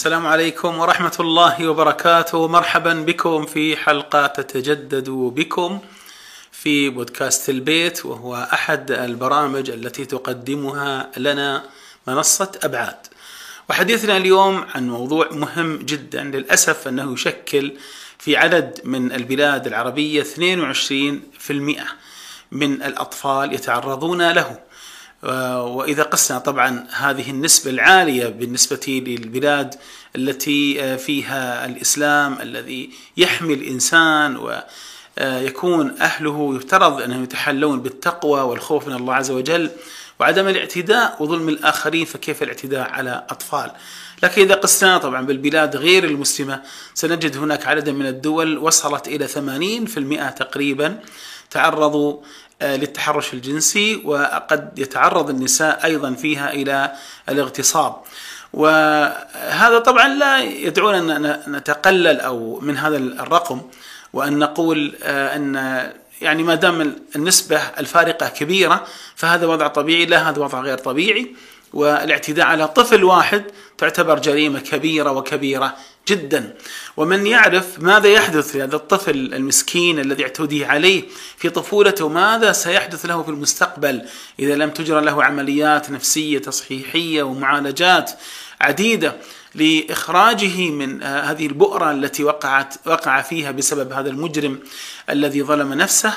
السلام عليكم ورحمة الله وبركاته. مرحبا بكم في حلقة تتجدد بكم في بودكاست البيت وهو أحد البرامج التي تقدمها لنا منصة أبعاد. وحديثنا اليوم عن موضوع مهم جدا للأسف أنه يشكل في عدد من البلاد العربية 22% من الأطفال يتعرضون له. وإذا قسنا طبعا هذه النسبة العالية بالنسبة للبلاد التي فيها الإسلام الذي يحمي الإنسان ويكون أهله يفترض أنهم يتحلون بالتقوى والخوف من الله عز وجل وعدم الاعتداء وظلم الآخرين فكيف الاعتداء على أطفال؟ لكن إذا قسنا طبعا بالبلاد غير المسلمة سنجد هناك عدد من الدول وصلت إلى 80% تقريبا تعرضوا للتحرش الجنسي وقد يتعرض النساء أيضا فيها إلى الاغتصاب. وهذا طبعا لا يدعونا أن نتقلل أو من هذا الرقم وأن نقول أن يعني ما دام النسبة الفارقة كبيرة فهذا وضع طبيعي لا هذا وضع غير طبيعي. والاعتداء على طفل واحد تعتبر جريمة كبيرة وكبيرة جدا. ومن يعرف ماذا يحدث لهذا الطفل المسكين الذي اعتدي عليه في طفولته ماذا سيحدث له في المستقبل إذا لم تجرى له عمليات نفسية تصحيحية ومعالجات؟ عديدة لإخراجه من هذه البؤرة التي وقعت وقع فيها بسبب هذا المجرم الذي ظلم نفسه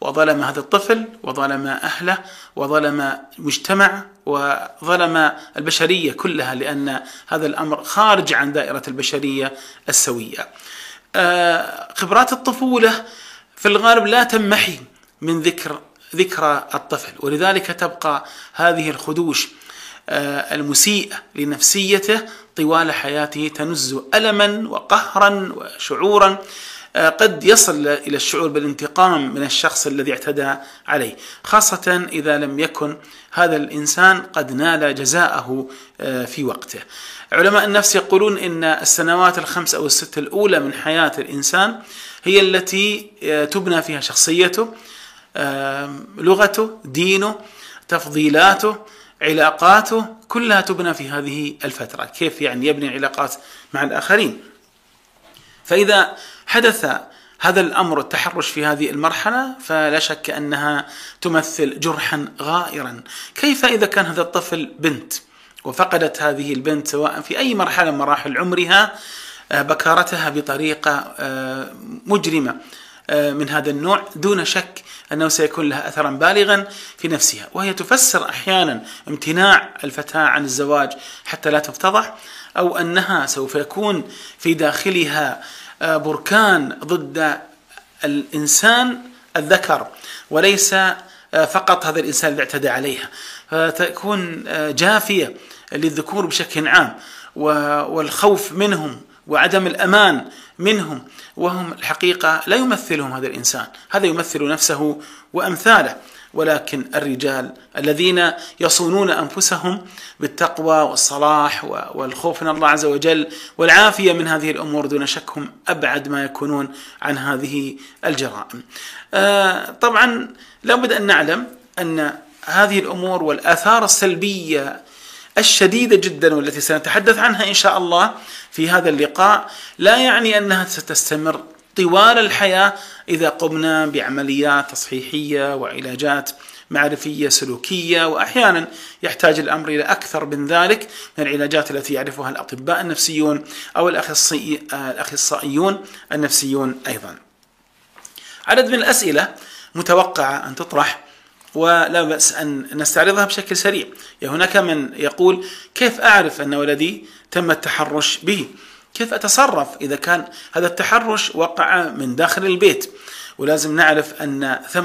وظلم هذا الطفل وظلم أهله وظلم مجتمع وظلم البشرية كلها لأن هذا الأمر خارج عن دائرة البشرية السوية. خبرات الطفولة في الغالب لا تمحي من ذكر ذكرى الطفل ولذلك تبقى هذه الخدوش المسيئة لنفسيته طوال حياته تنز ألما وقهرا وشعورا قد يصل إلى الشعور بالانتقام من الشخص الذي اعتدى عليه، خاصة إذا لم يكن هذا الإنسان قد نال جزاءه في وقته. علماء النفس يقولون إن السنوات الخمس أو الست الأولى من حياة الإنسان هي التي تبنى فيها شخصيته، لغته، دينه، تفضيلاته، علاقاته، كلها تبنى في هذه الفترة، كيف يعني يبني علاقات مع الآخرين. فإذا حدث هذا الأمر التحرش في هذه المرحلة فلا شك أنها تمثل جرحا غائرا، كيف إذا كان هذا الطفل بنت وفقدت هذه البنت سواء في أي مرحلة من مراحل عمرها بكارتها بطريقة مجرمة. من هذا النوع دون شك أنه سيكون لها اثرا بالغا في نفسها، وهي تفسر أحيانا امتناع الفتاة عن الزواج حتى لا تفتضح أو أنها سوف يكون في داخلها بركان ضد الإنسان الذكر وليس فقط هذا الإنسان الذي اعتدى عليها. فتكون جافية للذكور بشكل عام والخوف منهم وعدم الأمان منهم وهم الحقيقة لا يمثلهم هذا الإنسان هذا يمثل نفسه وأمثاله ولكن الرجال الذين يصونون أنفسهم بالتقوى والصلاح والخوف من الله عز وجل والعافية من هذه الأمور دون شك هم أبعد ما يكونون عن هذه الجرائم. طبعا لابد أن نعلم أن هذه الأمور والآثار السلبية الشديدة جدا والتي سنتحدث عنها إن شاء الله في هذا اللقاء لا يعني أنها ستستمر طوال الحياة إذا قمنا بعمليات تصحيحية وعلاجات معرفية سلوكية واحيانا يحتاج الأمر إلى أكثر من ذلك من العلاجات التي يعرفها الأطباء النفسيون أو الأخصائيون النفسيون أيضا. عدد من الأسئلة متوقعة أن تطرح ولا بأس أن نستعرضها بشكل سريع. هناك من يقول كيف أعرف أن ولدي تم التحرش به؟ كيف أتصرف إذا كان هذا التحرش وقع من داخل البيت؟ ولازم نعرف أن 80%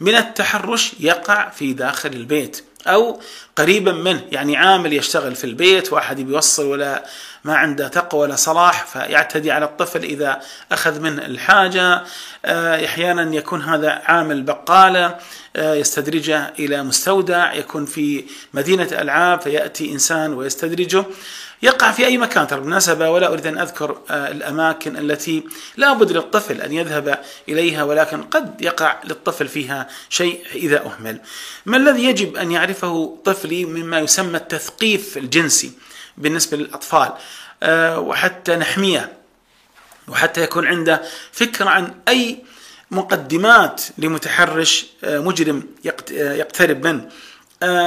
من التحرش يقع في داخل البيت. أو قريبا منه يعني عامل يشتغل في البيت وأحد بيوصل ولا ما عنده تقوى ولا صلاح فيعتدي على الطفل إذا أخذ منه الحاجة. أحيانا يكون هذا عامل بقالة يستدرجه إلى مستودع يكون في مدينة ألعاب فيأتي إنسان ويستدرجه. يقع في أي مكان. ترى بالمناسبة ولا أريد أن أذكر الأماكن التي لا بد للطفل أن يذهب إليها ولكن قد يقع للطفل فيها شيء إذا أهمل. ما الذي يجب أن يعرفه طفلي مما يسمى التثقيف الجنسي بالنسبة للأطفال؟ آه، وحتى نحميه وحتى يكون عنده فكرة عن أي مقدمات لمتحرش آه، مجرم يقترب منه.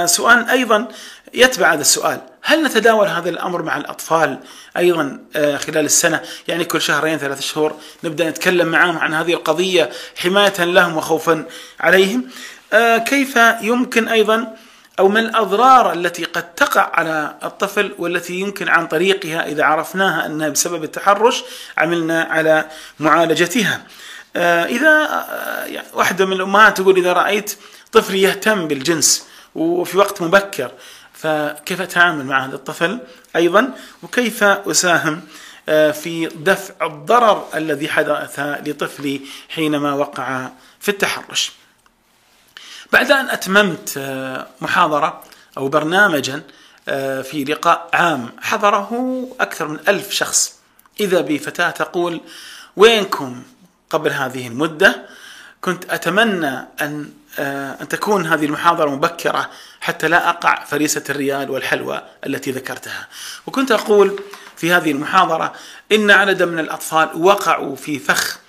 سؤال أيضا يتبع هذا السؤال. هل نتداول هذا الأمر مع الأطفال أيضا آه، خلال السنة يعني كل شهرين ثلاث شهور نبدأ نتكلم معهم عن هذه القضية حماية لهم وخوفا عليهم آه، كيف يمكن أيضا أو ما الأضرار التي قد تقع على الطفل والتي يمكن عن طريقها إذا عرفناها أنها بسبب التحرش عملنا على معالجتها. آه، إذا يعني واحدة من الأمهات تقول إذا رأيت طفلي يهتم بالجنس وفي وقت مبكر فكيف أتعامل مع هذا الطفل أيضا؟ وكيف أساهم آه، في دفع الضرر الذي حدث لطفلي حينما وقع في التحرش. بعد أن أتممت آه، محاضرة أو برنامجا آه، في لقاء عام حضره أكثر من ألف شخص. إذا بفتاة تقول وينكم قبل هذه المدة؟ كنت أتمنى أن أن تكون هذه المحاضرة مبكرة حتى لا أقع فريسة الريال والحلوى التي ذكرتها. وكنت أقول في هذه المحاضرة إن عددا من الأطفال وقعوا في فخ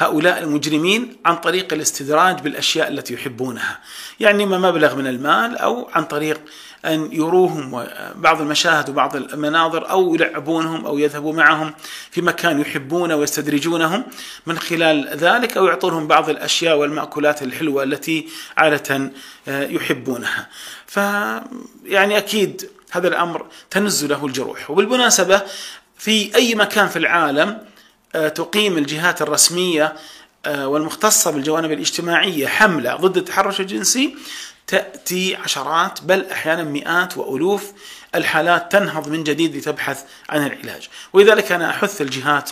هؤلاء المجرمين عن طريق الاستدراج بالأشياء التي يحبونها، يعني اما مبلغ من المال أو عن طريق أن يروهم بعض المشاهد وبعض المناظر أو يلعبونهم أو يذهبوا معهم في مكان يحبونه ويستدرجونهم. من خلال ذلك أو يعطونهم بعض الأشياء والمأكولات الحلوة التي عادة آه، يحبونها. ف يعني أكيد هذا الأمر تنز له الجروح، وبالمناسبة في أي مكان في العالم تقيم الجهات الرسمية آه، والمختصة بالجوانب الاجتماعية حملة ضد التحرش الجنسي تأتي عشرات بل أحيانا مئات وألوف الحالات تنهض من جديد لتبحث عن العلاج. ولذلك أنا أحث الجهات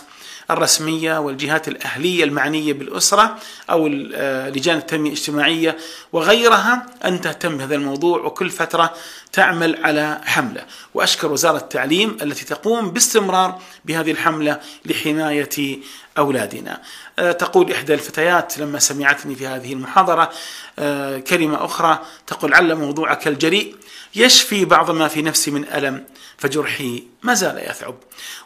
الرسمية والجهات الأهلية المعنية بالأسرة أو آه، لجان التنمية الاجتماعية وغيرها أن تهتم بهذا الموضوع. وكل فترة تعمل على حملة. وأشكر وزارة التعليم التي تقوم باستمرار بهذه الحملة لحماية أولادنا. آه، تقول إحدى الفتيات لما سمعتني في هذه المحاضرة آه، كلمة أخرى تقول عل موضوعك الجريء يشفي بعض ما في نفسي من ألم فجرحي ما زال يثعب.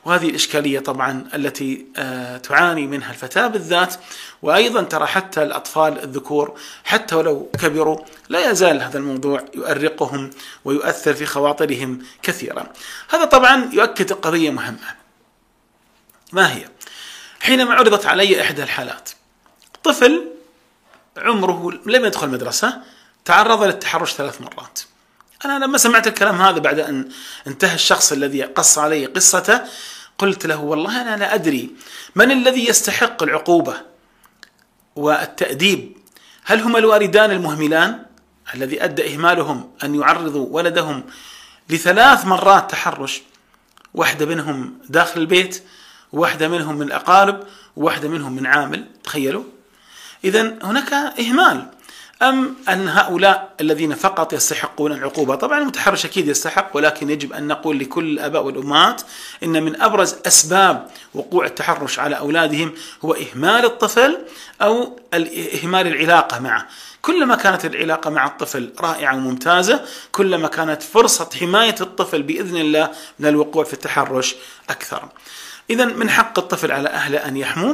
وهذه الإشكالية طبعا التي آه، تعاني منها الفتاة بالذات. وأيضا ترى حتى الأطفال الذكور حتى ولو كبروا لا يزال هذا الموضوع يؤرقهم ويؤثر في خواطرهم كثيرا. هذا طبعا يؤكد قضية مهمة. ما هي؟ حينما عرضت علي إحدى الحالات طفل عمره لم يدخل مدرسة تعرض للتحرش ثلاث مرات. أنا لما سمعت الكلام هذا بعد أن انتهى الشخص الذي قص علي قصته قلت له والله أنا لا أدري من الذي يستحق العقوبة والتأديب؟ هل هما الوالدان المهملان؟ الذي أدى إهمالهم أن يعرضوا ولدهم لثلاث مرات تحرش. واحدة منهم داخل البيت واحدة منهم من الأقارب وواحدة منهم من عامل. تخيلوا. إذا هناك إهمال. أم أن هؤلاء الذين فقط يستحقون العقوبة؟ طبعا المتحرش أكيد يستحق ولكن يجب أن نقول لكل الآباء والأمهات إن من أبرز أسباب وقوع التحرش على أولادهم هو إهمال الطفل أو إهمال العلاقة معه. كلما كانت العلاقة مع الطفل رائعة وممتازة كلما كانت فرصة حماية الطفل بإذن الله من الوقوع في التحرش أكثر. إذا من حق الطفل على أهله أن يحموا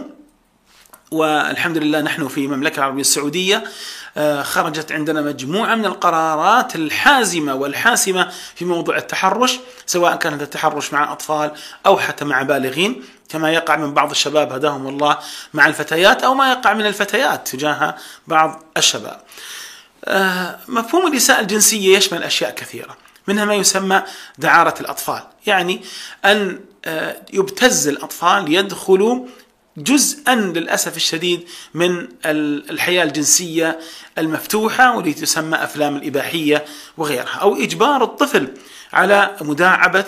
والحمد لله نحن في المملكة العربية السعودية آه، خرجت عندنا مجموعة من القرارات الحازمة والحاسمة في موضوع التحرش سواء كان هذا التحرش مع أطفال أو حتى مع بالغين كما يقع من بعض الشباب هداهم الله مع الفتيات أو ما يقع من الفتيات تجاه بعض الشباب. آه، مفهوم الإساءة الجنسية يشمل أشياء كثيرة منها ما يسمى دعارة الأطفال يعني أن آه، يبتز الأطفال يدخلوا جزءا للأسف الشديد من الحياة الجنسية المفتوحة والتي تسمى أفلام الإباحية وغيرها أو إجبار الطفل على مداعبة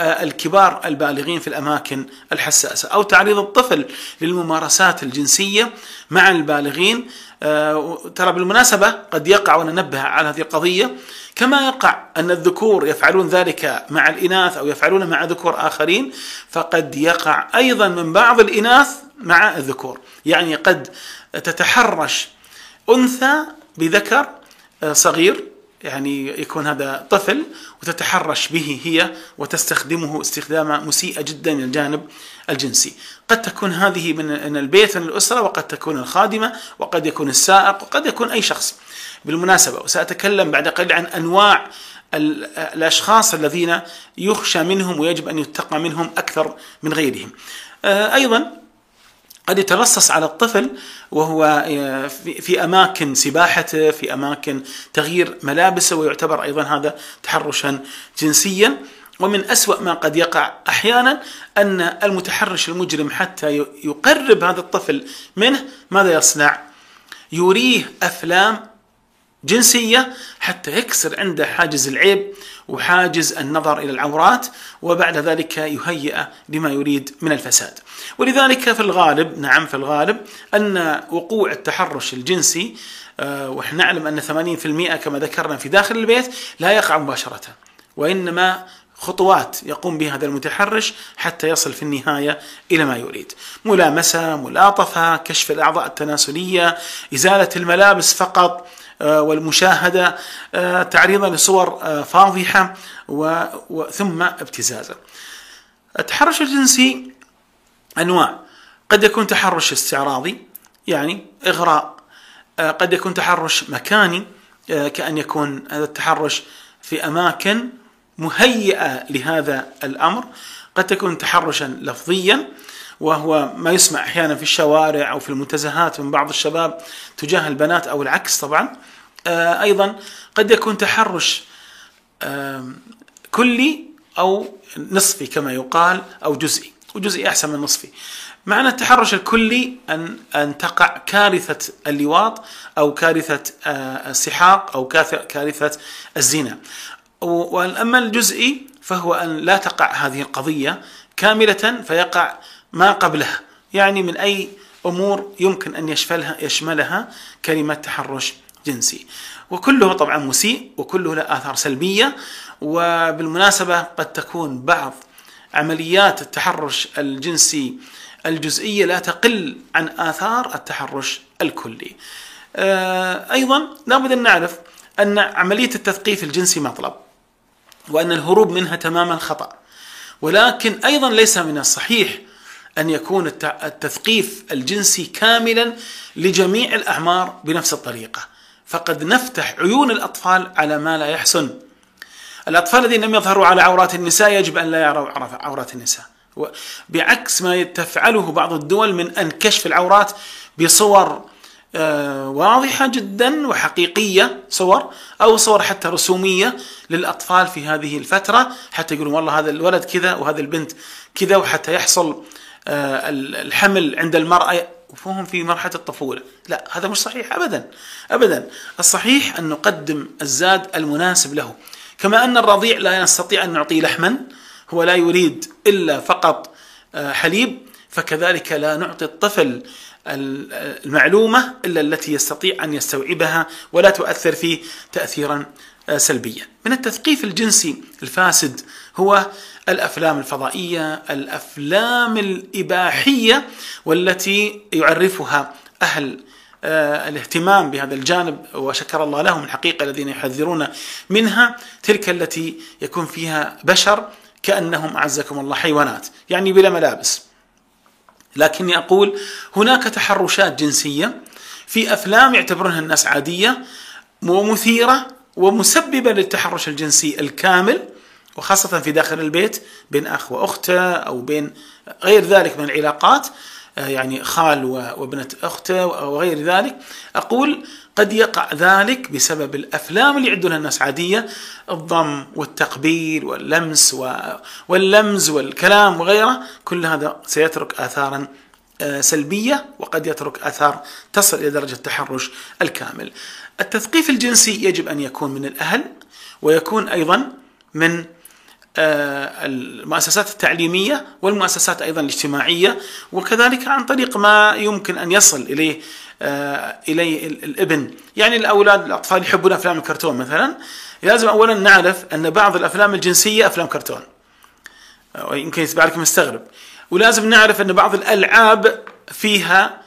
آه، الكبار البالغين في الأماكن الحساسة أو تعريض الطفل للممارسات الجنسية مع البالغين. آه، ترى بالمناسبة قد يقع وننبه على هذه القضية. كما يقع أن الذكور يفعلون ذلك مع الإناث أو يفعلون مع ذكور آخرين فقد يقع أيضا من بعض الإناث مع الذكور. يعني قد تتحرش أنثى بذكر آه، صغير يعني يكون هذا طفل وتتحرش به هي وتستخدمه استخداما مسيئة جدا من الجانب الجنسي. قد تكون هذه من البيت من الأسرة وقد تكون الخادمة وقد يكون السائق وقد يكون أي شخص. بالمناسبة وسأتكلم بعد قليل عن أنواع الأشخاص الذين يخشى منهم ويجب أن يتقى منهم أكثر من غيرهم. آه، أيضا قد يتلصص على الطفل وهو آه، في أماكن سباحته في أماكن تغيير ملابسه ويعتبر أيضا هذا تحرشا جنسيا ومن أسوأ ما قد يقع أحيانا أن المتحرش المجرم حتى يقرب هذا الطفل منه ماذا يصنع؟ يريه أفلام جنسية حتى يكسر عنده حاجز العيب وحاجز النظر إلى العورات وبعد ذلك يهيئ لما يريد من الفساد. ولذلك في الغالب نعم في الغالب أن وقوع التحرش الجنسي آه، ونحن نعلم أن 80% كما ذكرنا في داخل البيت لا يقع مباشرة وإنما خطوات يقوم بها هذا المتحرش حتى يصل في النهاية إلى ما يريد. ملامسة ملاطفة كشف الأعضاء التناسلية إزالة الملابس فقط والمشاهدة آه، تعريضا لصور آه، فاضحة ثم ابتزازا. التحرش الجنسي أنواع. قد يكون تحرش استعراضي يعني إغراء. قد يكون تحرش مكاني كأن يكون هذا التحرش في أماكن مهيئة لهذا الأمر. قد تكون تحرشا لفظيا وهو ما يسمع أحيانا في الشوارع أو في المنتزهات من بعض الشباب تجاه البنات أو العكس طبعا. آه، أيضا قد يكون تحرش كلي أو نصفي كما يقال أو جزئي وجزئي أحسن من نصفي. معنى التحرش الكلي أن أن تقع كارثة اللواط أو كارثة آه، السحاق أو كارثة الزنا. واما الجزئي فهو أن لا تقع هذه القضية كاملة فيقع ما قبلها. يعني من أي أمور يمكن أن يشملها يشملها كلمة تحرش. جنسي. وكله طبعا مسيء وكله له آثار سلبية وبالمناسبة قد تكون بعض عمليات التحرش الجنسي الجزئية لا تقل عن آثار التحرش الكلي. آه، أيضا لابد أن نعرف أن عملية التثقيف الجنسي مطلب وأن الهروب منها تماما خطأ. ولكن أيضا ليس من الصحيح أن يكون التثقيف الجنسي كاملا لجميع الأعمار بنفس الطريقة. فقد نفتح عيون الأطفال على ما لا يحسن الأطفال الذين لم يظهروا على عورات النساء يجب أن لا يروا عورات النساء. بعكس ما تفعله بعض الدول من أن كشف العورات بصور آه، واضحة جدا وحقيقية صور أو صور حتى رسومية للأطفال في هذه الفترة حتى يقولون والله هذا الولد كذا وهذا البنت كذا وحتى يحصل آه، الحمل عند المرأة وهم في مرحلة الطفولة. لا هذا مش صحيح أبدا أبدا. الصحيح أن نقدم الزاد المناسب له. كما أن الرضيع لا نستطيع أن نعطيه لحما هو لا يريد إلا فقط آه، حليب فكذلك لا نعطي الطفل المعلومة إلا التي يستطيع أن يستوعبها ولا تؤثر فيه تأثيرا آه، سلبيا. من التثقيف الجنسي الفاسد هو الأفلام الفضائية الأفلام الإباحية والتي يعرفها أهل آه، الاهتمام بهذا الجانب وشكر الله لهم الحقيقة الذين يحذرون منها تلك التي يكون فيها بشر كأنهم أعزكم الله حيوانات يعني بلا ملابس. لكني أقول هناك تحرشات جنسية في أفلام يعتبرونها الناس عادية ومثيرة ومسببة للتحرش الجنسي الكامل وخاصة في داخل البيت بين أخ وأخته أو بين غير ذلك من العلاقات آه، يعني خال وابنة أخته وغير ذلك. أقول قد يقع ذلك بسبب الأفلام اللي يعدونها الناس عادية الضم والتقبيل واللمس واللمز والكلام وغيره. كل هذا سيترك آثارا آه، سلبية وقد يترك آثار تصل إلى درجة التحرش الكامل. التثقيف الجنسي يجب أن يكون من الأهل ويكون أيضا من المؤسسات التعليمية والمؤسسات أيضا الاجتماعية وكذلك عن طريق ما يمكن أن يصل إليه آه، إليه الابن. يعني الأولاد الأطفال يحبون أفلام الكرتون مثلا. لازم أولا نعرف أن بعض الأفلام الجنسية أفلام كرتون يمكن يتبع لك مستغرب. ولازم نعرف أن بعض الألعاب فيها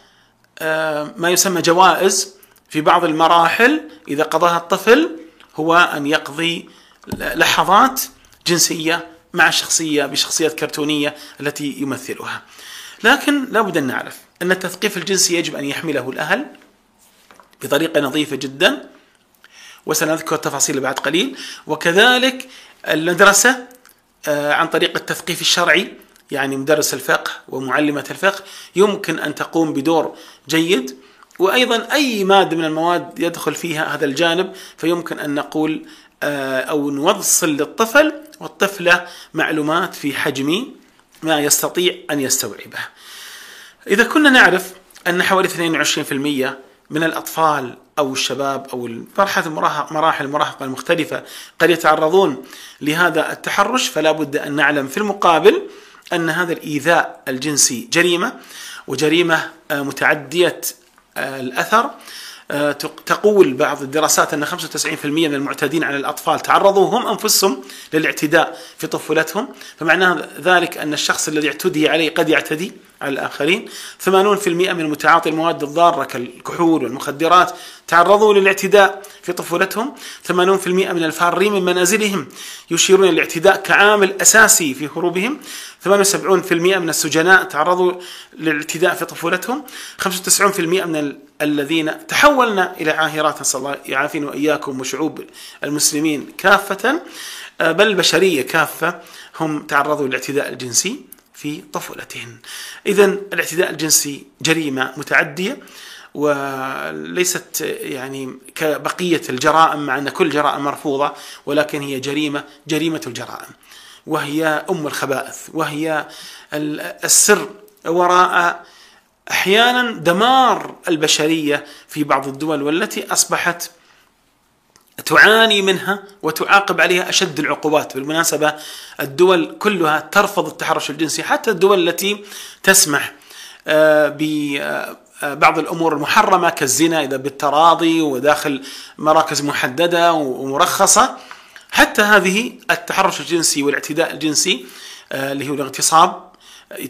آه، ما يسمى جوائز في بعض المراحل. إذا قضاها الطفل هو أن يقضي لحظات جنسية مع شخصية بشخصيات كرتونية التي يمثلها. لكن لابد أن نعرف أن التثقيف الجنسي يجب أن يحمله الأهل بطريقة نظيفة جدا. وسنذكر تفاصيل بعد قليل. وكذلك المدرسة آه، عن طريق التثقيف الشرعي يعني مدرس الفقه ومعلمة الفقه يمكن أن تقوم بدور جيد. وأيضا أي مادة من المواد يدخل فيها هذا الجانب فيمكن أن نقول آه، أو نوصل للطفل والطفلة معلومات في حجم ما يستطيع أن يستوعبه. إذا كنا نعرف أن حوالي 22% من الأطفال أو الشباب أو مرحلة مراحل المراهقة المختلفة قد يتعرضون لهذا التحرش فلا بد أن نعلم في المقابل أن هذا الإيذاء الجنسي جريمة وجريمة آه، متعدية آه، الأثر. تقول بعض الدراسات أن 95% من المعتدين على الأطفال تعرضوا هم أنفسهم للاعتداء في طفولتهم فمعناه ذلك أن الشخص الذي اعتدي عليه قد يعتدي. على الآخرين. 80% من متعاطي المواد الضارة كالكحول والمخدرات تعرضوا للاعتداء في طفولتهم. 80% من الفارين من منازلهم يشيرون للاعتداء كعامل أساسي في هروبهم. 78% من السجناء تعرضوا للاعتداء في طفولتهم. 95% من الذين تحولنا إلى عاهرات. نسأل الله يعافينا وإياكم وشعوب المسلمين كافة. بل البشرية كافة. هم تعرضوا للاعتداء الجنسي. في طفولتهن. إذا الاعتداء الجنسي جريمة متعدية وليست يعني كبقية الجرائم مع أن كل جرائم مرفوضة ولكن هي جريمة جريمة الجرائم. وهي أم الخبائث وهي السر وراء أحيانا دمار البشرية في بعض الدول والتي أصبحت تعاني منها وتعاقب عليها أشد العقوبات، بالمناسبة الدول كلها ترفض التحرش الجنسي، حتى الدول التي تسمح آه، ببعض آه، الأمور المحرمة كالزنا إذا بالتراضي وداخل مراكز محددة ومرخصة، حتى هذه التحرش الجنسي والاعتداء الجنسي آه، اللي هو الاغتصاب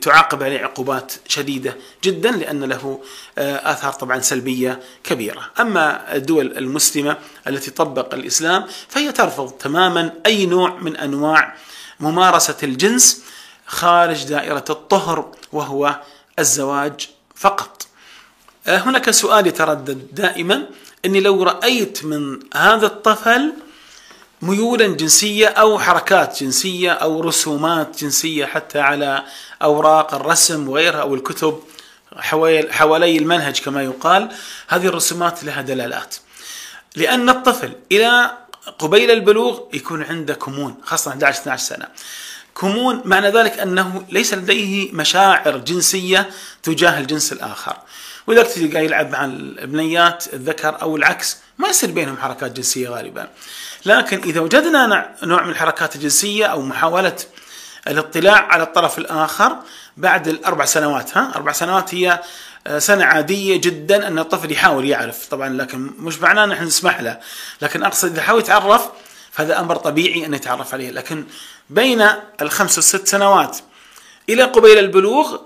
تعاقب عليه عقوبات شديدة جدا لأن له آه، آثار طبعا سلبية كبيرة، أما الدول المسلمة التي طبق الإسلام فهي ترفض تماما أي نوع من أنواع ممارسة الجنس خارج دائرة الطهر وهو الزواج فقط. آه، هناك سؤال يتردد دائما إني لو رأيت من هذا الطفل ميولا جنسية أو حركات جنسية أو رسومات جنسية حتى على أوراق الرسم وغيرها أو الكتب حوالي المنهج كما يقال. هذه الرسومات لها دلالات. لأن الطفل إلى قبيل البلوغ يكون عنده كمون خاصة 11 12 سنة. كمون معنى ذلك أنه ليس لديه مشاعر جنسية تجاه الجنس الآخر. ولذلك تلقى يلعب مع البنيات الذكر أو العكس ما يصير بينهم حركات جنسية غالبا. لكن إذا وجدنا نوع من الحركات الجنسية أو محاولة الاطلاع على الطرف الآخر بعد الأربع سنوات ها؟ أربع سنوات هي آه، سنة عادية جدا أن الطفل يحاول يعرف. طبعا لكن مش معناه أن إحنا نسمح له. لكن أقصد إذا حاول يتعرف فهذا أمر طبيعي أن يتعرف عليه. لكن بين الخمس والست سنوات إلى قبيل البلوغ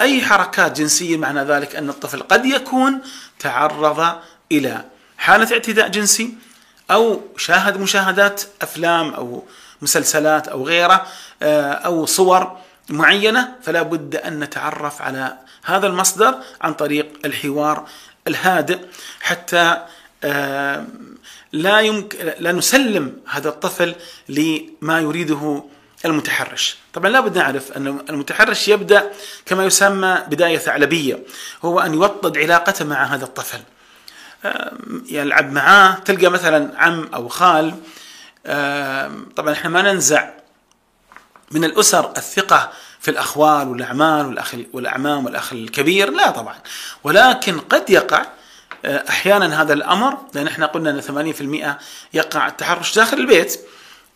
أي حركات جنسية معنى ذلك أن الطفل قد يكون تعرض إلى حالة اعتداء جنسي أو شاهد مشاهدات أفلام أو مسلسلات أو غيره آه، أو صور معينة فلا بد أن نتعرف على هذا المصدر عن طريق الحوار الهادئ حتى آه، لا يمكن لا نسلم هذا الطفل لما يريده المتحرش. طبعا لابد نعرف أن المتحرش يبدأ كما يسمى بداية ثعلبية هو أن يوطد علاقته مع هذا الطفل. يلعب معاه تلقى مثلا عم أو خال. طبعا إحنا ما ننزع من الأسر الثقة في الاخوال والأعمال والأخ والأعمام والأخ الكبير لا طبعا. ولكن قد يقع آه، أحيانا هذا الأمر لأن إحنا قلنا إن 80% يقع التحرش داخل البيت.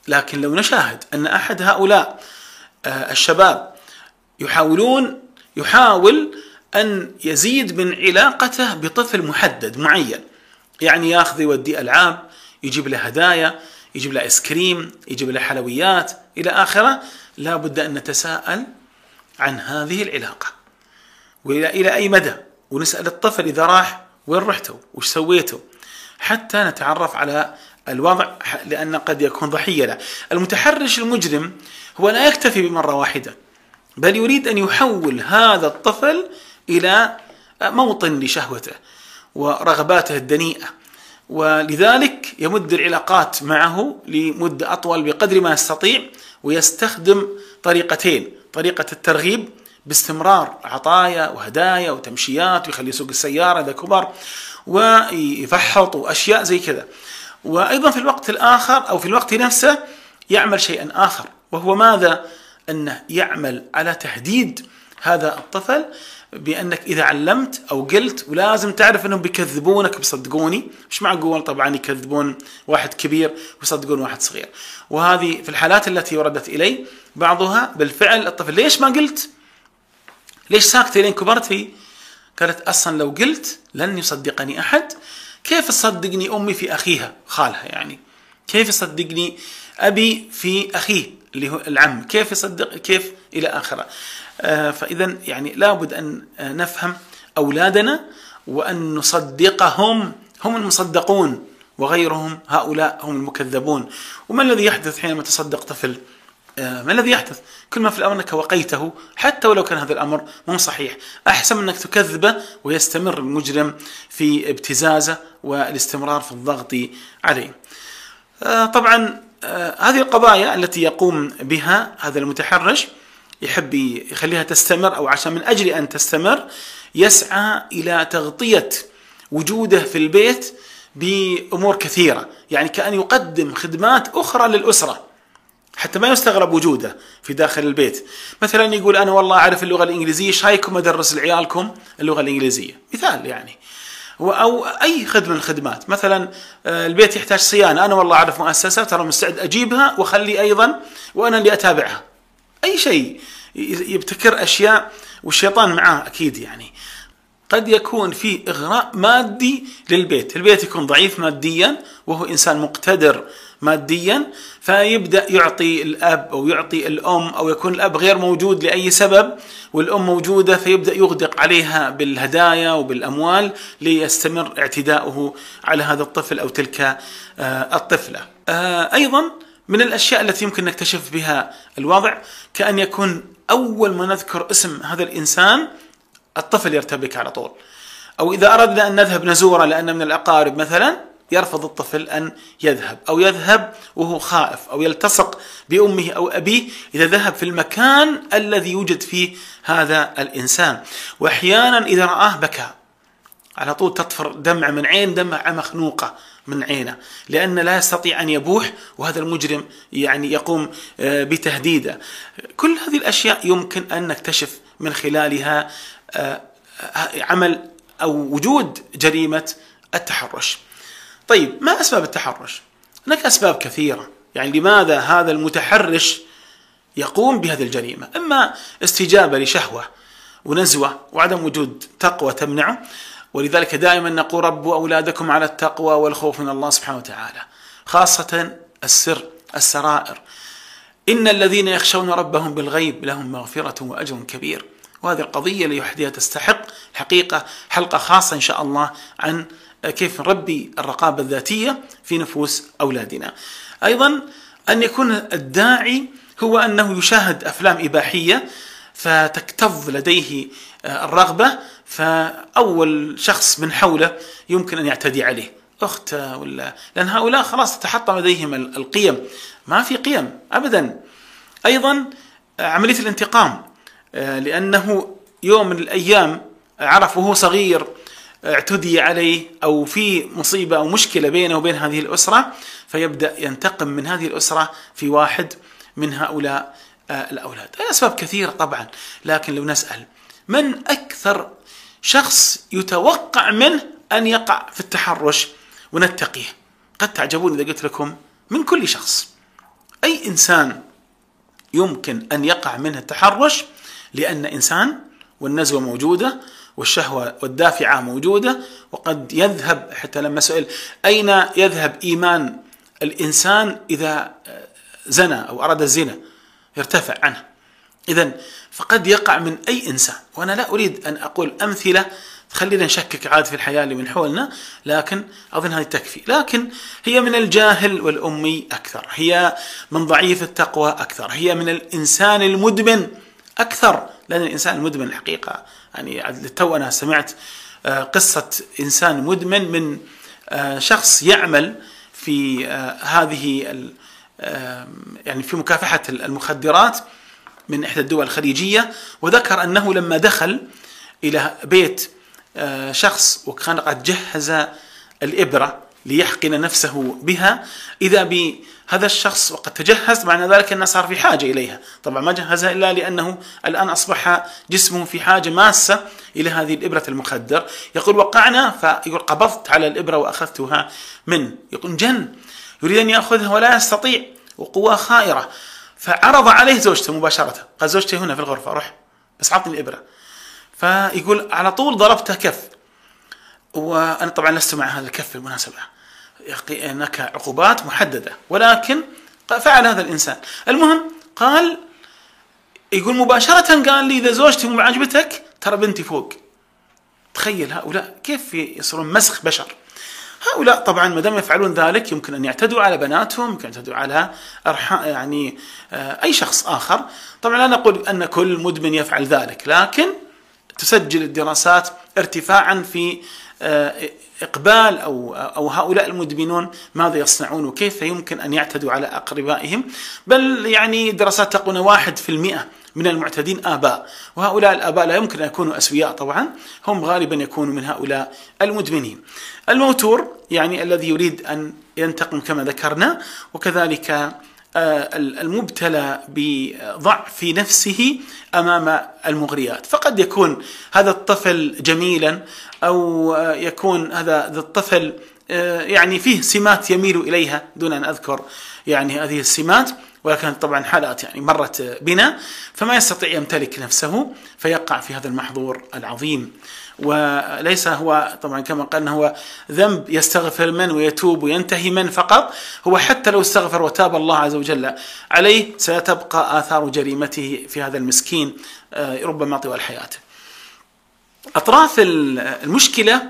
لكن لو نشاهد أن أحد هؤلاء آه، الشباب يحاولون يحاول أن يزيد من علاقته بطفل محدد معين. يعني ياخذ يودي ألعاب يجيب له هدايا يجيب له ايس كريم يجيب له حلويات إلى آخره. لا بد أن نتساءل عن هذه العلاقة. وإلى إلى أي مدى؟ ونسأل الطفل إذا راح وين رحتوا؟ وش سويتوا؟ حتى نتعرف على الوضع لأن قد يكون ضحية له. المتحرش المجرم هو لا يكتفي بمرة واحدة بل يريد أن يحول هذا الطفل إلى موطن لشهوته ورغباته الدنيئة. ولذلك يمد العلاقات معه لمدة أطول بقدر ما يستطيع ويستخدم طريقتين. طريقة الترغيب باستمرار عطايا وهدايا وتمشيات ويخلي يسوق السيارة إذا كبر ويفحط وأشياء زي كذا. وأيضا في الوقت الآخر أو في الوقت نفسه يعمل شيئا آخر وهو ماذا؟ أنه يعمل على تهديد هذا الطفل بأنك إذا علمت أو قلت ولازم تعرف أنهم بيكذبونك بيصدقوني مش معقول طبعا يكذبون واحد كبير ويصدقون واحد صغير. وهذه في الحالات التي وردت إلي بعضها بالفعل الطفل ليش ما قلت؟ ليش ساكته لين كبرتي قالت أصلا لو قلت لن يصدقني أحد. كيف تصدقني أمي في أخيها؟ خالها يعني. كيف يصدقني أبي في أخيه اللي هو العم؟ كيف يصدق كيف إلى آخره؟ آه، فاذا يعني لابد أن نفهم أولادنا وأن نصدقهم. هم المصدقون وغيرهم هؤلاء هم المكذبون. وما الذي يحدث حينما تصدق طفل؟ آه، ما الذي يحدث؟ كل ما في الأمر أنك وقيته حتى ولو كان هذا الأمر مو صحيح. أحسن من أنك تكذبه ويستمر المجرم في ابتزازه والاستمرار في الضغط عليه. آه، طبعا هذه القضايا التي يقوم بها هذا المتحرش يحب يخليها تستمر أو عشان من أجل أن تستمر يسعى إلى تغطية وجوده في البيت بأمور كثيرة، يعني كأن يقدم خدمات أخرى للأسرة حتى ما يستغرب وجوده في داخل البيت، مثلا يقول أنا والله أعرف اللغة الإنجليزية، إيش رأيكم أدرس لعيالكم اللغة الإنجليزية؟ مثال يعني. أو أي خدمة من الخدمات، مثلا آه، البيت يحتاج صيانة، أنا والله أعرف مؤسسة ترى مستعد أجيبها وأخلي أيضا وأنا اللي أتابعها. أي شيء يبتكر أشياء والشيطان معاه أكيد يعني قد يكون في إغراء مادي للبيت، البيت يكون ضعيف ماديا وهو إنسان مقتدر ماديا فيبدأ يعطي الأب أو يعطي الأم أو يكون الأب غير موجود لأي سبب والأم موجودة فيبدأ يغدق عليها بالهدايا وبالأموال ليستمر اعتداؤه على هذا الطفل أو تلك آه، الطفلة. آه، أيضا من الأشياء التي يمكن نكتشف بها الوضع كأن يكون أول ما نذكر اسم هذا الإنسان الطفل يرتبك على طول. أو إذا اردنا أن نذهب نزوره لأن من الأقارب مثلا يرفض الطفل أن يذهب أو يذهب وهو خائف أو يلتصق بأمه أو أبيه إذا ذهب في المكان الذي يوجد فيه هذا الإنسان واحيانا إذا رآه بكى على طول تطفر دمع من عين دمعه مخنوقة من عينه لأن لا يستطيع أن يبوح وهذا المجرم يعني يقوم آه، بتهديده. كل هذه الأشياء يمكن أن نكتشف من خلالها آه، عمل أو وجود جريمة التحرش. طيب ما أسباب التحرش؟ هناك أسباب كثيرة. يعني لماذا هذا المتحرش يقوم بهذه الجريمة؟ إما استجابة لشهوة ونزوة وعدم وجود تقوى تمنعه ولذلك دائما نقول ربوا أولادكم على التقوى والخوف من الله سبحانه وتعالى خاصة السر السرائر. إن الذين يخشون ربهم بالغيب لهم مغفرة وأجر كبير. وهذه القضية لوحدها تستحق حقيقة حلقة خاصة إن شاء الله عن كيف نربي الرقابة الذاتية في نفوس أولادنا. أيضا أن يكون الداعي هو أنه يشاهد أفلام إباحية فتكتظ لديه الرغبة فأول شخص من حوله يمكن أن يعتدي عليه. أخته ولا لأن هؤلاء خلاص تحطم لديهم القيم. ما في قيم أبدا. أيضا عملية الانتقام لأنه يوم من الأيام عرف وهو صغير اعتدي عليه أو في مصيبة أو مشكلة بينه وبين هذه الأسرة فيبدأ ينتقم من هذه الأسرة في واحد من هؤلاء. الأولاد. الأسباب كثيرة طبعا لكن لو نسأل من أكثر شخص يتوقع منه أن يقع في التحرش ونتقيه؟ قد تعجبون إذا قلت لكم من كل شخص. أي إنسان يمكن أن يقع منه التحرش؟ لأن إنسان والنزوة موجودة والشهوة والدافعة موجودة وقد يذهب حتى لما سئل أين يذهب إيمان الإنسان إذا زنى أو أراد الزنا؟ يرتفع عنه. إذا فقد يقع من أي إنسان. وأنا لا أريد أن أقول أمثلة تخلينا نشكك عاد في الحياة اللي من حولنا لكن أظن هذه تكفي. لكن هي من الجاهل والأمي أكثر هي من ضعيف التقوى أكثر هي من الإنسان المدمن أكثر. لأن الإنسان المدمن الحقيقة يعني تو أنا سمعت آه، قصة إنسان مدمن من آه، شخص يعمل في آه، هذه يعني في مكافحة المخدرات من إحدى الدول الخليجية وذكر أنه لما دخل إلى بيت شخص وكان قد جهز الإبرة ليحقن نفسه بها إذا بهذا الشخص وقد تجهز معنى ذلك أنه صار في حاجة إليها. طبعا ما جهزها إلا لأنه الآن أصبح جسمه في حاجة ماسة إلى هذه الإبرة المخدر. يقول وقعنا. فيقول قبضت على الإبرة وأخذتها منه يقول جن. يريد أن يأخذها ولا يستطيع وقوة خائرة. فعرض عليه زوجته مباشرة. قال زوجتي هنا في الغرفة روح بس عطني الإبرة. فيقول على طول ضربته كف. وأنا طبعا لست مع هذا الكف بالمناسبة. هناك عقوبات محددة. ولكن فعل هذا الإنسان. المهم قال يقول مباشرة قال لي إذا زوجتي مو عجبتك ترى بنتي فوق. تخيل هؤلاء كيف يصيرون مسخ بشر. هؤلاء طبعا ما دام يفعلون ذلك يمكن أن يعتدوا على بناتهم يمكن يعتدوا على يعني آه، أي شخص آخر. طبعا لا نقول أن كل مدمن يفعل ذلك لكن تسجل الدراسات ارتفاعا في آه، إقبال أو أو هؤلاء المدمنون ماذا يصنعون وكيف يمكن أن يعتدوا على أقربائهم. بل يعني دراسات تقول واحد في المئة من المعتدين آباء. وهؤلاء الآباء لا يمكن أن يكونوا أسوياء طبعا هم غالبا يكونوا من هؤلاء المدمنين. الموتور يعني الذي يريد أن ينتقم كما ذكرنا وكذلك آه، المبتلى بضعف نفسه أمام المغريات. فقد يكون هذا الطفل جميلا أو آه، يكون هذا الطفل آه، يعني فيه سمات يميل إليها دون أن أذكر يعني هذه السمات. ولكن طبعا حالات يعني مرت بنا فما يستطيع يمتلك نفسه فيقع في هذا المحظور العظيم. وليس هو طبعا كما قال هو ذنب يستغفر من ويتوب وينتهي من فقط هو حتى لو استغفر وتاب الله عز وجل عليه ستبقى آثار جريمته في هذا المسكين آه، ربما طوال حياته. أطراف المشكلة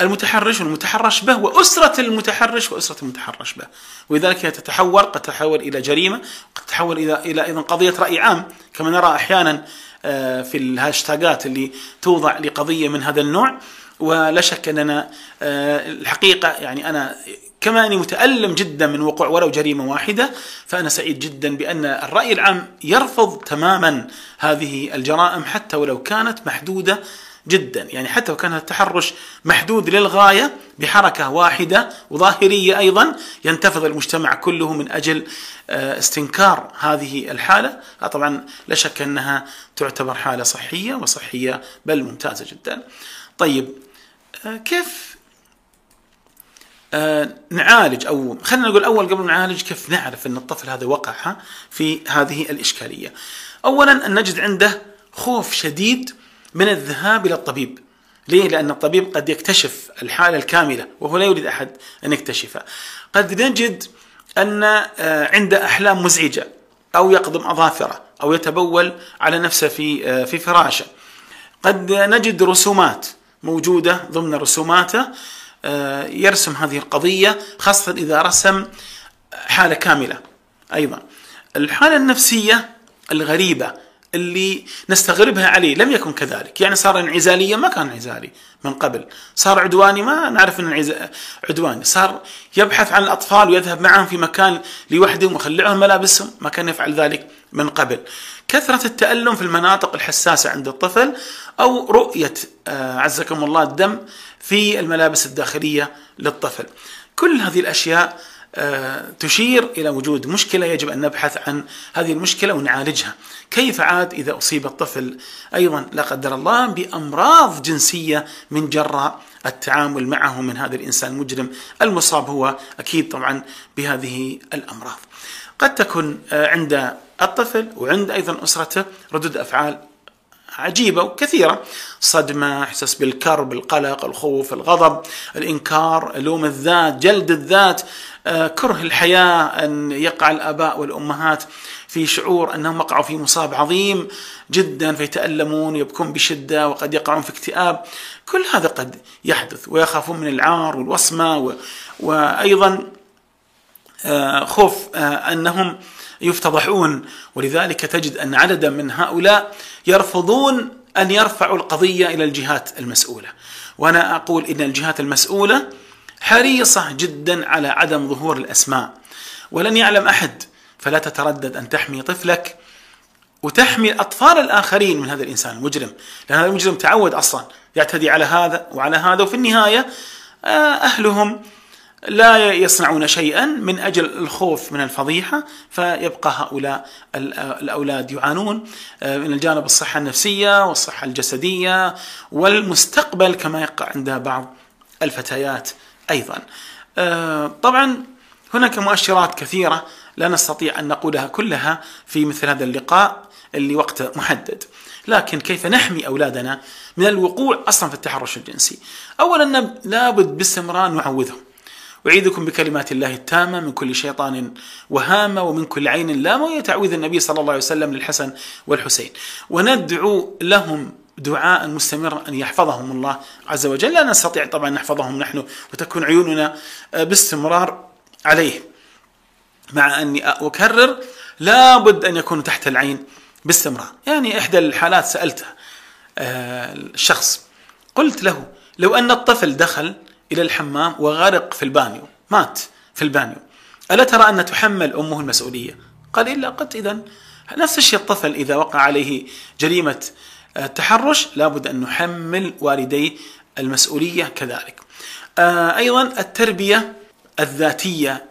المتحرش والمتحرش به وأسرة المتحرش وأسرة المتحرش به. ولذلك هي تتحول قد تتحول إلى جريمة قد تتحول إلى إلى أيضا قضية رأي عام. كما نرى أحيانا آه، في الهاشتاجات اللي توضع لقضية من هذا النوع. ولا شك أننا آه، الحقيقة يعني أنا كما أني متألم جدا من وقوع ولو جريمة واحدة فأنا سعيد جدا بأن الرأي العام يرفض تماما هذه الجرائم حتى ولو كانت محدودة جدا. يعني حتى لو كان التحرش محدود للغاية بحركة واحدة وظاهرية أيضا ينتفض المجتمع كله من أجل آه، استنكار هذه الحالة. آه، طبعا لا شك أنها تعتبر حالة صحية وصحية بل ممتازة جدا. طيب آه، كيف نعالج أو خلينا نقول أول قبل نعالج كيف نعرف أن الطفل هذا وقع في هذه الإشكالية. اولا أن نجد عنده خوف شديد من الذهاب إلى الطبيب. ليه؟ لأن الطبيب قد يكتشف الحالة الكاملة وهو لا يريد أحد أن يكتشفها. قد نجد أن آه، عنده أحلام مزعجة أو يقضم أظافرة أو يتبول على نفسه في آه، في فراشه. قد نجد رسومات موجودة ضمن رسوماته آه، يرسم هذه القضية خاصة إذا رسم حالة كاملة أيضا. الحالة النفسية الغريبة اللي نستغربها عليه لم يكن كذلك. يعني صار انعزاليا ما كان انعزالي من قبل. صار عدواني ما نعرف انه عدواني. صار يبحث عن الأطفال ويذهب معهم في مكان لوحدهم ويخلعهم ملابسهم ما كان يفعل ذلك من قبل. كثرة التألم في المناطق الحساسة عند الطفل أو رؤية آه، عزكم الله الدم في الملابس الداخلية للطفل. كل هذه الأشياء تشير إلى وجود مشكلة يجب أن نبحث عن هذه المشكلة ونعالجها. كيف عاد إذا أصيب الطفل أيضا لا قدر الله بأمراض جنسية من جراء التعامل معه من هذا الإنسان المجرم المصاب هو أكيد طبعا بهذه الأمراض. قد تكون آه، عند الطفل وعند أيضا أسرته ردود أفعال عجيبة وكثيرة. صدمة إحساس بالكرب القلق الخوف الغضب الإنكار لوم الذات جلد الذات آه، كره الحياة أن يقع الآباء والأمهات في شعور أنهم وقعوا في مصاب عظيم جدا فيتألمون يبكون بشدة وقد يقعون في اكتئاب. كل هذا قد يحدث ويخافون من العار والوصمة وأيضا آه، خوف آه، أنهم يفتضحون. ولذلك تجد أن عددا من هؤلاء يرفضون أن يرفعوا القضية إلى الجهات المسؤولة. وأنا أقول إن الجهات المسؤولة حريصة جدا على عدم ظهور الأسماء. ولن يعلم أحد فلا تتردد أن تحمي طفلك وتحمي أطفال الآخرين من هذا الإنسان المجرم. لأن هذا المجرم تعود أصلا يعتدي على هذا وعلى هذا وفي النهاية آه، أهلهم لا يصنعون شيئا من أجل الخوف من الفضيحة فيبقى هؤلاء الأولاد يعانون آه، من الجانب الصحة النفسية والصحة الجسدية والمستقبل كما يقع عند بعض الفتيات أيضا. آه، طبعا هناك مؤشرات كثيرة لا نستطيع أن نقولها كلها في مثل هذا اللقاء اللي وقته محدد. لكن كيف نحمي أولادنا من الوقوع أصلا في التحرش الجنسي؟ اولا لابد باستمرار نعوذهم أعيذكم بكلمات الله التامة من كل شيطان وهامة ومن كل عين لامة تعويذ النبي صلى الله عليه وسلم للحسن والحسين. وندعو لهم دعاء مستمرا أن يحفظهم الله عز وجل. لا نستطيع طبعا نحفظهم نحن وتكون عيوننا باستمرار عليه. مع أني أكرر لابد أن يكونوا تحت العين باستمرار. يعني إحدى الحالات سألتها آه، الشخص قلت له لو أن الطفل دخل إلى الحمام وغرق في البانيو مات في البانيو. ألا ترى أن تحمل أمه المسؤولية؟ قال إلا قلت إذا نفس الشيء الطفل إذا وقع عليه جريمة التحرش لابد أن نحمل والديه المسؤولية كذلك. آه، أيضا التربية الذاتية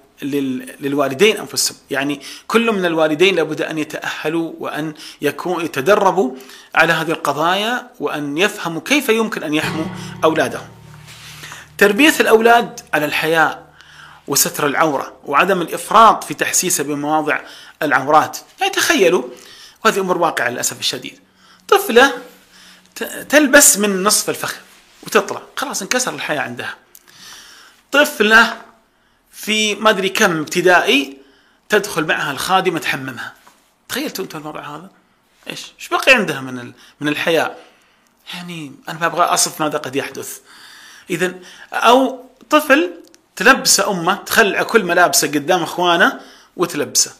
للوالدين أنفسهم، يعني كل من الوالدين لابد أن يتأهلوا وأن يكون يتدربوا على هذه القضايا وأن يفهموا كيف يمكن أن يحموا أولادهم. تربية الأولاد على الحياء وستر العورة وعدم الإفراط في تحسيسه بمواضع العورات. يعني تخيلوا وهذه أمور واقعة للأسف الشديد. طفلة تلبس من نصف الفخذ وتطلع خلاص انكسر الحياة عندها. طفلة في ما أدري كم ابتدائي تدخل معها الخادمة تحممها. تخيلتوا أنتم الوضع هذا؟ إيش؟ إيش بقي عندها من من الحياء؟ يعني أنا ما أبغى أصف ماذا قد يحدث. اذا أو طفل تلبسه أمه تخلع كل ملابسه قدام إخوانه وتلبسه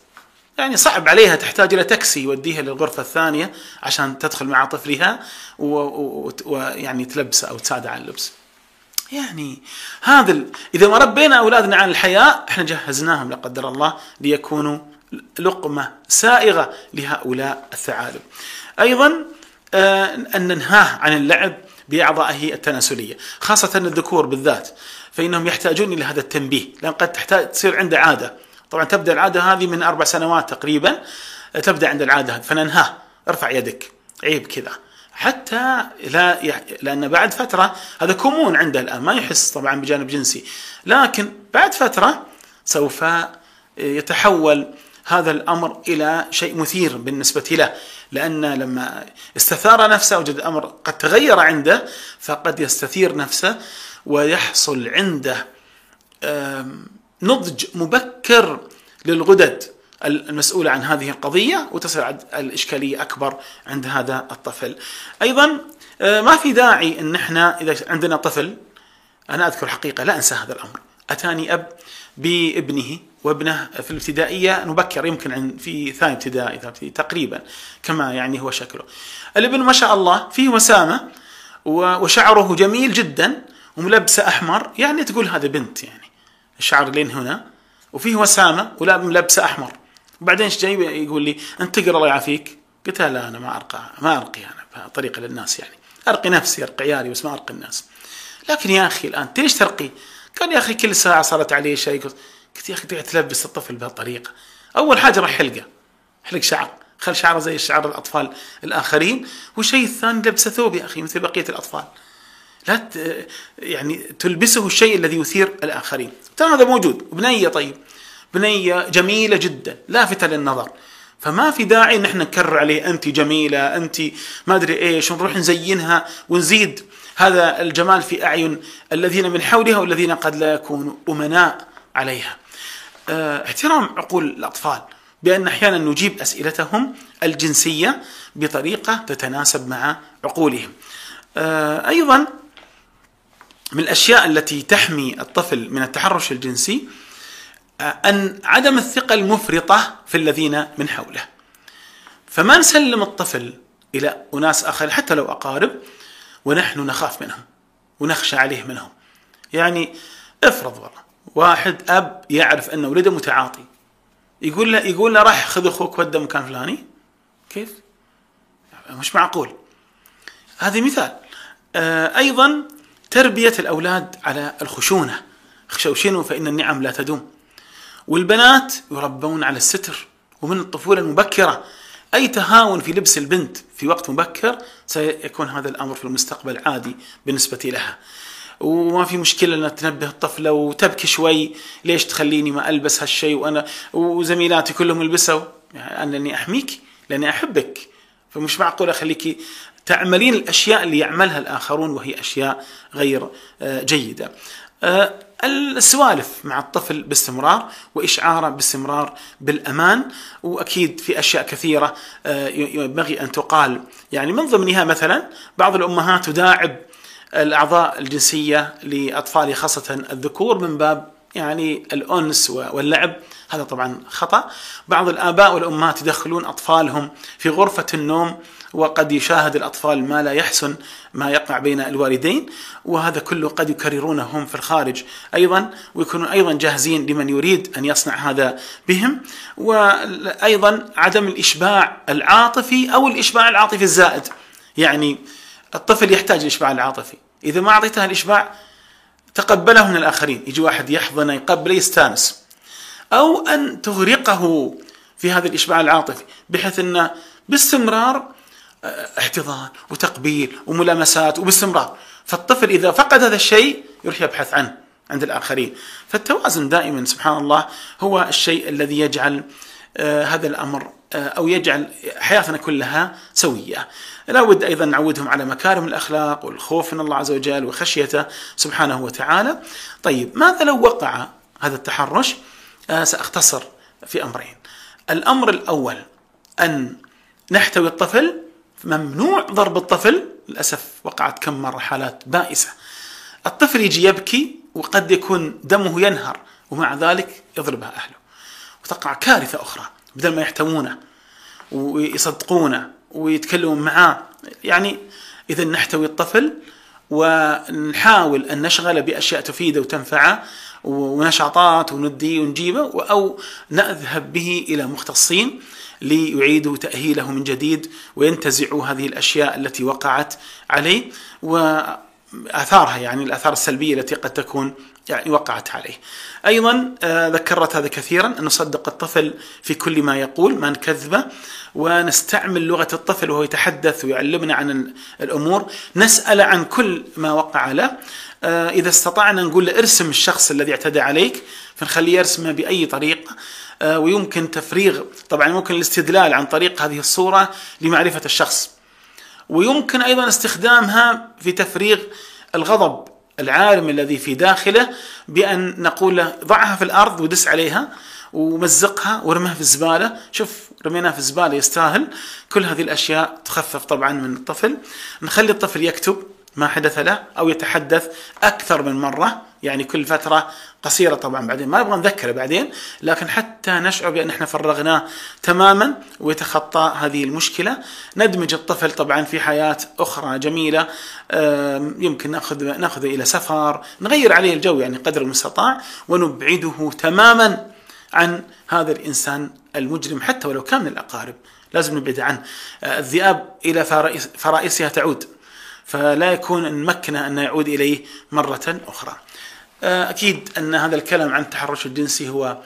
يعني صعب عليها تحتاج إلى تاكسي يوديها للغرفة الثانية عشان تدخل مع طفلها ويعني تلبسه أو تساعده على اللبس. يعني هذا ال... إذا ما ربينا أولادنا على الحياء إحنا جهزناهم لا قدر الله ليكونوا لقمة سائغة لهؤلاء الثعالب. أيضا آه أن ننهاه عن اللعب بأعضائه التناسلية خاصة الذكور بالذات فإنهم يحتاجون إلى هذا التنبيه لأن قد تحتاج تصير عنده عادة. طبعا تبدأ العادة هذه من أربع سنوات تقريبا تبدأ عند العادة فننهاه ارفع يدك عيب كذا. حتى لا يح... لأن بعد فترة هذا كمون عنده الآن ما يحس طبعا بجانب جنسي. لكن بعد فترة سوف يتحول هذا الأمر إلى شيء مثير بالنسبة له. لأن لما استثار نفسه وجد الأمر قد تغير عنده فقد يستثير نفسه ويحصل عنده نضج مبكر للغدد. المسؤولة عن هذه القضية وتصير الإشكالية أكبر عند هذا الطفل. أيضا آه، ما في داعي أن إحنا إذا عندنا طفل أنا أذكر حقيقة لا أنسى هذا الأمر. أتاني أب بابنه. وابنه في الابتدائية نبكر يمكن في ثاني ابتدائي تقريبا كما يعني هو شكله. الابن ما شاء الله فيه وسامة وشعره جميل جدا وملبسة أحمر يعني تقول هذا بنت يعني. الشعر لين هنا. وفيه وسامة ولا ملبسة أحمر. وبعدين جاي يقول لي؟ أنت تقرأ الله يعافيك. قلت لا أنا ما أرقى ما أرقي أنا طريقه للناس يعني. أرقي نفسي أرقي عيالي بس ما أرقي الناس. لكن يا أخي الآن ليش ترقي؟ قال يا أخي كل ساعة صارت عليه شيء. قلت يا أخي تقعد تلبس الطفل بهالطريقه أول حاجة راح حلقه حلق شعر. خل شعره زي شعر الأطفال الآخرين. والشيء الثاني لبسه ثوب يا أخي مثل بقية الأطفال. لا يعني تلبسه الشيء الذي يثير الآخرين. ترى هذا موجود. بنية طيب. بنية جميلة جدا. لافته للنظر. فما في داعي إن إحنا نكرر عليه. أنت جميلة. أنت ما أدري إيش. ونروح نزينها ونزيد هذا الجمال في أعين الذين من حولها والذين قد لا يكونوا أمناء عليها. آه احترام عقول الأطفال بأن أحيانا نجيب أسئلتهم الجنسية بطريقة تتناسب مع عقولهم. آه أيضا من الأشياء التي تحمي الطفل من التحرش الجنسي أن عدم الثقة المفرطة في الذين من حوله فما نسلم الطفل إلى أناس آخرين حتى لو أقارب ونحن نخاف منهم ونخشى عليه منهم يعني افرض والله واحد أب يعرف أن ولده متعاطي. يقول له يقول له راح خذ أخوك وده مكان فلاني. كيف؟ مش معقول. هذه مثال. أيضا تربية الأولاد على الخشونة. خشوشنوا فإن النعم لا تدوم. والبنات يربون على الستر. ومن الطفولة المبكرة. أي تهاون في لبس البنت في وقت مبكر سيكون هذا الأمر في المستقبل عادي بالنسبة لها. وما في مشكلة أن تنبه الطفلة وتبكي شوي. ليش تخليني ما ألبس هالشيء وأنا وزميلاتي كلهم يلبسوا؟ يعني أنني أحميك لأني أحبك. فمش معقول أخليك تعملين الأشياء اللي يعملها الآخرون وهي أشياء غير جيدة. السوالف مع الطفل باستمرار وإشعاره باستمرار بالأمان. وأكيد في أشياء كثيرة ينبغي أن تقال. يعني من ضمنها مثلا بعض الأمهات تداعب الأعضاء الجنسية لاطفالها خاصة الذكور من باب يعني الأنس واللعب. هذا طبعا خطأ. بعض الآباء والأمهات يدخلون أطفالهم في غرفة النوم وقد يشاهد الأطفال ما لا يحسن ما يقع بين الوالدين وهذا كله قد يكررونه هم في الخارج أيضا ويكونون أيضا جاهزين لمن يريد أن يصنع هذا بهم. وأيضا عدم الإشباع العاطفي أو الإشباع العاطفي الزائد. يعني الطفل يحتاج الإشباع العاطفي. إذا ما أعطيته الإشباع تقبله من الآخرين. يجي واحد يحضنه يقبله يستانس. أو أن تغرقه في هذا الإشباع العاطفي بحيث أنه باستمرار احتضان وتقبيل وملامسات وباستمرار. فالطفل إذا فقد هذا الشيء يروح يبحث عنه عند الآخرين. فالتوازن دائما سبحان الله هو الشيء الذي يجعل هذا الأمر أو يجعل حياتنا كلها سوية. لا بد أيضا نعودهم على مكارم الأخلاق والخوف من الله عز وجل وخشيته سبحانه وتعالى. طيب ماذا لو وقع هذا التحرش؟ سأختصر في أمرين. الأمر الأول أن نحتوي الطفل ممنوع ضرب الطفل. للأسف وقعت كم مرة حالات بائسة. الطفل يجي يبكي وقد يكون دمه ينهر ومع ذلك يضربها أهله. وتقع كارثة أخرى. بدل ما يحتوونه ويصدقونه ويتكلمون معاه. يعني إذا نحتوي الطفل ونحاول أن نشغله بأشياء تفيده وتنفعه ونشاطات ونديه ونجيبه أو نذهب به إلى مختصين ليعيدوا تأهيله من جديد وينتزعوا هذه الأشياء التي وقعت عليه وآثارها يعني الآثار السلبية التي قد تكون يعني وقعت عليه. أيضا ذكرت هذا كثيرا أن نصدق الطفل في كل ما يقول ما نكذبه ونستعمل لغة الطفل وهو يتحدث ويعلمنا عن الأمور. نسأل عن كل ما وقع له. إذا استطعنا نقول له ارسم الشخص الذي اعتدى عليك فنخليه يرسمه بأي طريقة ويمكن تفريغ طبعا ممكن الاستدلال عن طريق هذه الصورة لمعرفة الشخص. ويمكن أيضا استخدامها في تفريغ الغضب. العارم الذي في داخله بأن نقول له ضعها في الأرض ودس عليها ومزقها ورمها في الزبالة. شوف رميناها في الزبالة يستاهل. كل هذه الأشياء تخفف طبعا من الطفل. نخلي الطفل يكتب ما حدث له أو يتحدث أكثر من مرة. يعني كل فترة قصيرة طبعا بعدين. ما نبغى نذكره بعدين لكن حتى نشعر بأن إحنا فرغناه تماما ويتخطى هذه المشكلة. ندمج الطفل طبعا في حياة أخرى جميلة. يمكن نأخذ ناخذه إلى سفر نغير عليه الجو يعني قدر المستطاع ونبعده تماما عن هذا الإنسان المجرم حتى ولو كان من الأقارب. لازم نبعد عنه. الذئاب إلى فرائسها تعود فلا يكون نمكنه أن يعود إليه مرة أخرى. أكيد أن هذا الكلام عن التحرش الجنسي هو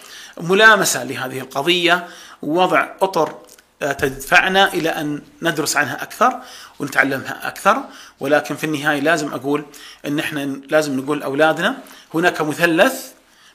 ملامسة لهذه القضية ووضع أطر تدفعنا إلى أن ندرس عنها أكثر ونتعلمها أكثر. ولكن في النهاية لازم أقول أن إحنا لازم نقول أولادنا هناك مثلث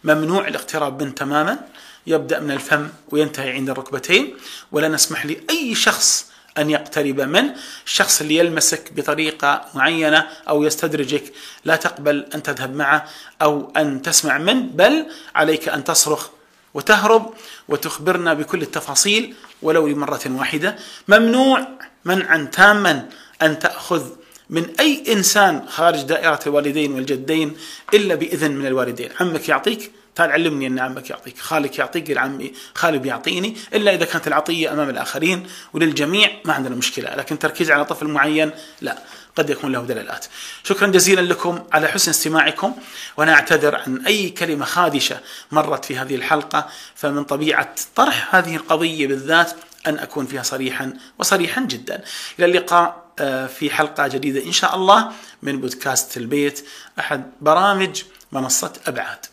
ممنوع الاقتراب منه تماما يبدأ من الفم وينتهي عند الركبتين. ولا نسمح لأي شخص أن يقترب منه الشخص اللي يلمسك بطريقة معينة أو يستدرجك. لا تقبل أن تذهب معه أو أن تسمع منه بل عليك أن تصرخ وتهرب وتخبرنا بكل التفاصيل ولو لمرة واحدة. ممنوع منعا تاما أن تأخذ من أي إنسان خارج دائرة الوالدين والجدين إلا بإذن من الوالدين. عمك يعطيك تعال علمني أن عمك يعطيك خالك يعطيك قل عمي خالي بيعطيني إلا إذا كانت العطية أمام الآخرين وللجميع ما عندنا مشكلة لكن تركيز على طفل معين لا قد يكون له دلالات. شكرا جزيلا لكم على حسن استماعكم وأنا أعتذر عن أي كلمة خادشة مرت في هذه الحلقة فمن طبيعة طرح هذه القضية بالذات أن أكون فيها صريحا وصريحا جدا. إلى اللقاء آه، في حلقة جديدة إن شاء الله من بودكاست البيت أحد برامج منصة أبعاد.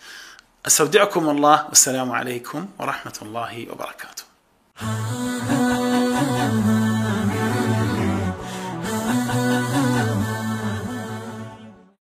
أستودعكم الله والسلام عليكم ورحمة الله وبركاته.